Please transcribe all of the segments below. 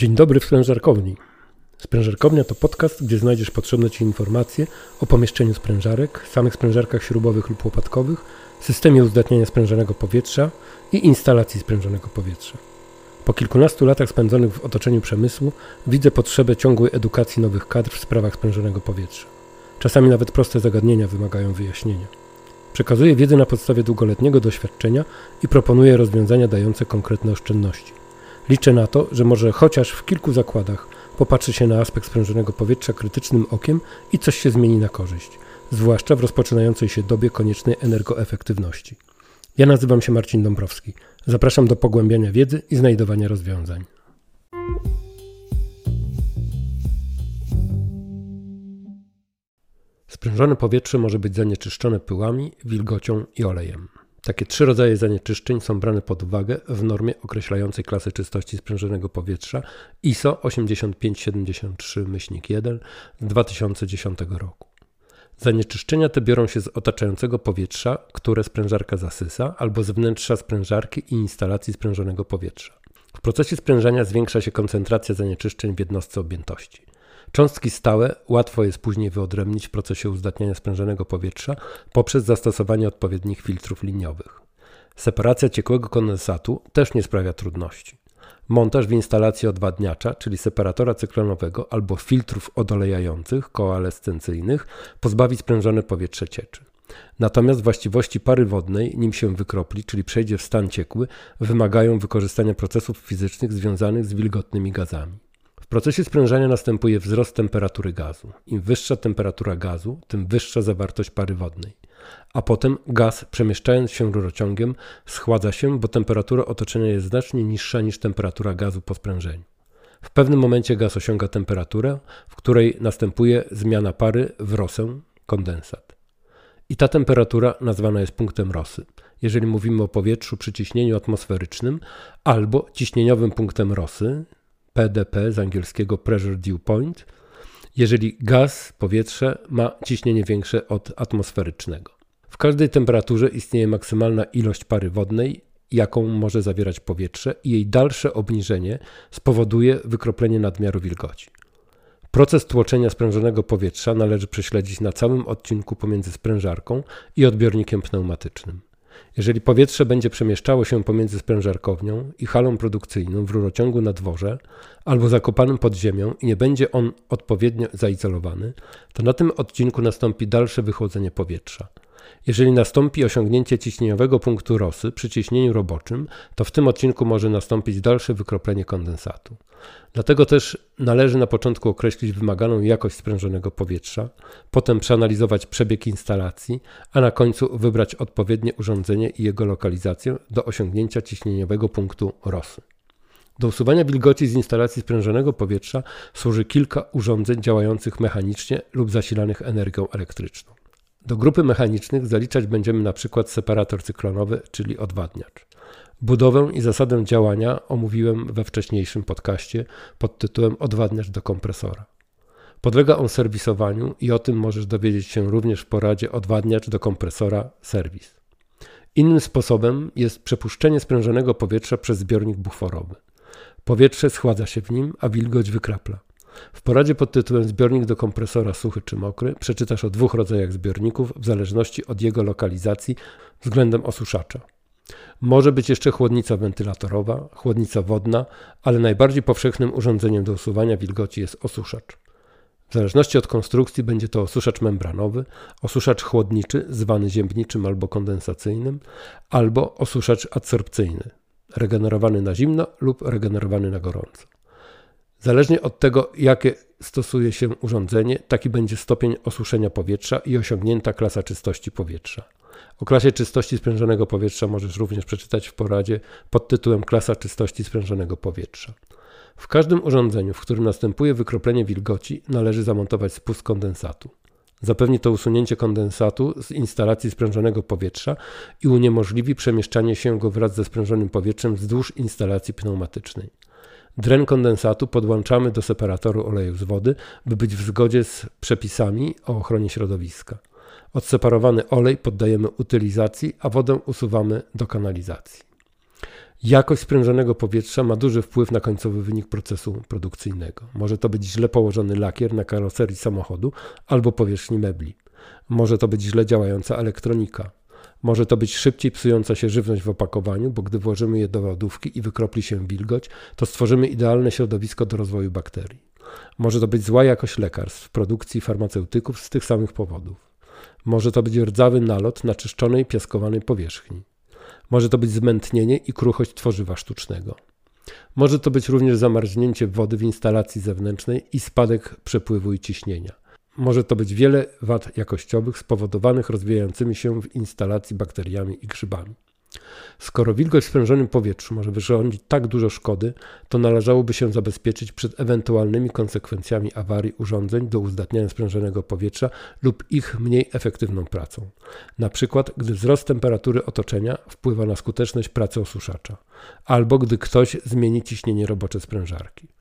Dzień dobry w sprężarkowni. Sprężarkownia to podcast, gdzie znajdziesz potrzebne Ci informacje o pomieszczeniu sprężarek, samych sprężarkach śrubowych lub łopatkowych, systemie uzdatniania sprężonego powietrza i instalacji sprężonego powietrza. Po kilkunastu latach spędzonych w otoczeniu przemysłu widzę potrzebę ciągłej edukacji nowych kadr w sprawach sprężonego powietrza. Czasami nawet proste zagadnienia wymagają wyjaśnienia. Przekazuję wiedzę na podstawie długoletniego doświadczenia i proponuję rozwiązania dające konkretne oszczędności. Liczę na to, że może chociaż w kilku zakładach popatrzy się na aspekt sprężonego powietrza krytycznym okiem i coś się zmieni na korzyść, zwłaszcza w rozpoczynającej się dobie koniecznej energoefektywności. Ja nazywam się Marcin Dąbrowski. Zapraszam do pogłębiania wiedzy i znajdowania rozwiązań. Sprężone powietrze może być zanieczyszczone pyłami, wilgocią i olejem. Takie trzy rodzaje zanieczyszczeń są brane pod uwagę w normie określającej klasę czystości sprężonego powietrza ISO 8573-1 z 2010 roku. Zanieczyszczenia te biorą się z otaczającego powietrza, które sprężarka zasysa, albo z wnętrza sprężarki i instalacji sprężonego powietrza. W procesie sprężania zwiększa się koncentracja zanieczyszczeń w jednostce objętości. Cząstki stałe łatwo jest później wyodrębnić w procesie uzdatniania sprężonego powietrza poprzez zastosowanie odpowiednich filtrów liniowych. Separacja ciekłego kondensatu też nie sprawia trudności. Montaż w instalacji odwadniacza, czyli separatora cyklonowego albo filtrów odolejających, koalescencyjnych, pozbawi sprężone powietrze cieczy. Natomiast właściwości pary wodnej, nim się wykropli, czyli przejdzie w stan ciekły, wymagają wykorzystania procesów fizycznych związanych z wilgotnymi gazami procesie sprężania następuje wzrost temperatury gazu. Im wyższa temperatura gazu, tym wyższa zawartość pary wodnej. A potem gaz, przemieszczając się rurociągiem, schładza się, bo temperatura otoczenia jest znacznie niższa niż temperatura gazu po sprężeniu. W pewnym momencie gaz osiąga temperaturę, w której następuje zmiana pary w rosę, kondensat. I ta temperatura nazwana jest punktem rosy, jeżeli mówimy o powietrzu przy ciśnieniu atmosferycznym, albo ciśnieniowym punktem rosy, PDP z angielskiego Pressure Dew Point, jeżeli gaz, powietrze ma ciśnienie większe od atmosferycznego. W każdej temperaturze istnieje maksymalna ilość pary wodnej, jaką może zawierać powietrze, i jej dalsze obniżenie spowoduje wykroplenie nadmiaru wilgoci. Proces tłoczenia sprężonego powietrza należy prześledzić na całym odcinku pomiędzy sprężarką i odbiornikiem pneumatycznym. Jeżeli powietrze będzie przemieszczało się pomiędzy sprężarkownią i halą produkcyjną w rurociągu na dworze albo zakopanym pod ziemią i nie będzie on odpowiednio zaizolowany, to na tym odcinku nastąpi dalsze wychłodzenie powietrza. Jeżeli nastąpi osiągnięcie ciśnieniowego punktu rosy przy ciśnieniu roboczym, to w tym odcinku może nastąpić dalsze wykroplenie kondensatu. Dlatego też należy na początku określić wymaganą jakość sprężonego powietrza, potem przeanalizować przebieg instalacji, a na końcu wybrać odpowiednie urządzenie i jego lokalizację do osiągnięcia ciśnieniowego punktu rosy. Do usuwania wilgoci z instalacji sprężonego powietrza służy kilka urządzeń działających mechanicznie lub zasilanych energią elektryczną. Do grupy mechanicznych zaliczać będziemy na przykład separator cyklonowy, czyli odwadniacz. Budowę i zasadę działania omówiłem we wcześniejszym podcaście pod tytułem Odwadniacz do kompresora. Podlega on serwisowaniu i o tym możesz dowiedzieć się również w poradzie Odwadniacz do kompresora serwis. Innym sposobem jest przepuszczenie sprężonego powietrza przez zbiornik buforowy. Powietrze schładza się w nim, a wilgoć wykrapla. W poradzie pod tytułem Zbiornik do kompresora suchy czy mokry przeczytasz o dwóch rodzajach zbiorników w zależności od jego lokalizacji względem osuszacza. Może być jeszcze chłodnica wentylatorowa, chłodnica wodna, ale najbardziej powszechnym urządzeniem do usuwania wilgoci jest osuszacz. W zależności od konstrukcji będzie to osuszacz membranowy, osuszacz chłodniczy zwany ziemniczym albo kondensacyjnym, albo osuszacz adsorpcyjny, regenerowany na zimno lub regenerowany na gorąco. Zależnie od tego, jakie stosuje się urządzenie, taki będzie stopień osuszenia powietrza i osiągnięta klasa czystości powietrza. O klasie czystości sprężonego powietrza możesz również przeczytać w poradzie pod tytułem Klasa czystości sprężonego powietrza. W każdym urządzeniu, w którym następuje wykroplenie wilgoci, należy zamontować spust kondensatu. Zapewni to usunięcie kondensatu z instalacji sprężonego powietrza i uniemożliwi przemieszczanie się go wraz ze sprężonym powietrzem wzdłuż instalacji pneumatycznej. Dren kondensatu podłączamy do separatoru oleju z wody, by być w zgodzie z przepisami o ochronie środowiska. Odseparowany olej poddajemy utylizacji, a wodę usuwamy do kanalizacji. Jakość sprężonego powietrza ma duży wpływ na końcowy wynik procesu produkcyjnego. Może to być źle położony lakier na karoserii samochodu albo powierzchni mebli. Może to być źle działająca elektronika. Może to być szybciej psująca się żywność w opakowaniu, bo gdy włożymy je do lodówki i wykropli się wilgoć, to stworzymy idealne środowisko do rozwoju bakterii. Może to być zła jakość lekarstw produkcji farmaceutyków z tych samych powodów. Może to być rdzawy nalot na czyszczonej, piaskowanej powierzchni. Może to być zmętnienie i kruchość tworzywa sztucznego. Może to być również zamarznięcie wody w instalacji zewnętrznej i spadek przepływu i ciśnienia. Może to być wiele wad jakościowych spowodowanych rozwijającymi się w instalacji bakteriami i grzybami. Skoro wilgoć w sprężonym powietrzu może wyrządzić tak dużo szkody, to należałoby się zabezpieczyć przed ewentualnymi konsekwencjami awarii urządzeń do uzdatniania sprężonego powietrza lub ich mniej efektywną pracą. Na przykład, gdy wzrost temperatury otoczenia wpływa na skuteczność pracy osuszacza, albo gdy ktoś zmieni ciśnienie robocze sprężarki.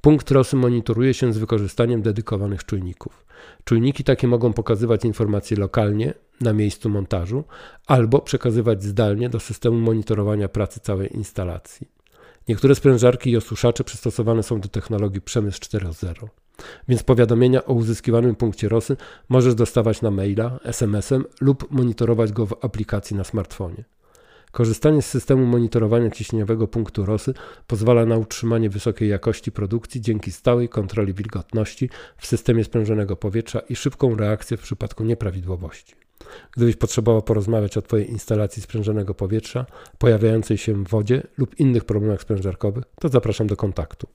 Punkt rosy monitoruje się z wykorzystaniem dedykowanych czujników. Czujniki takie mogą pokazywać informacje lokalnie na miejscu montażu albo przekazywać zdalnie do systemu monitorowania pracy całej instalacji. Niektóre sprężarki i osuszacze przystosowane są do technologii Przemysł 4.0, więc powiadomienia o uzyskiwanym punkcie rosy możesz dostawać na maila, SMS-em lub monitorować go w aplikacji na smartfonie. Korzystanie z systemu monitorowania ciśnieniowego punktu ROSY pozwala na utrzymanie wysokiej jakości produkcji dzięki stałej kontroli wilgotności w systemie sprężonego powietrza i szybką reakcję w przypadku nieprawidłowości. Gdybyś potrzebował porozmawiać o Twojej instalacji sprężonego powietrza, pojawiającej się w wodzie lub innych problemach sprężarkowych, to zapraszam do kontaktu.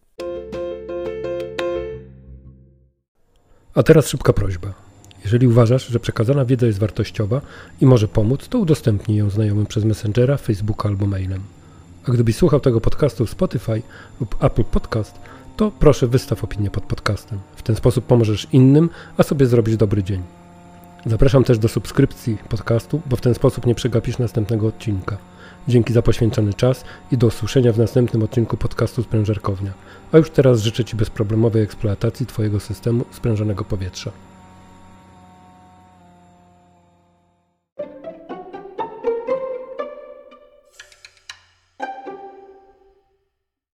A teraz szybka prośba. Jeżeli uważasz, że przekazana wiedza jest wartościowa i może pomóc, to udostępnij ją znajomym przez Messengera, Facebooka albo mailem. A gdybyś słuchał tego podcastu w Spotify lub Apple Podcast, to proszę wystaw opinię pod podcastem. W ten sposób pomożesz innym, a sobie zrobisz dobry dzień. Zapraszam też do subskrypcji podcastu, bo w ten sposób nie przegapisz następnego odcinka. Dzięki za poświęcony czas i do usłyszenia w następnym odcinku podcastu Sprężerkownia. A już teraz życzę Ci bezproblemowej eksploatacji Twojego systemu sprężonego powietrza.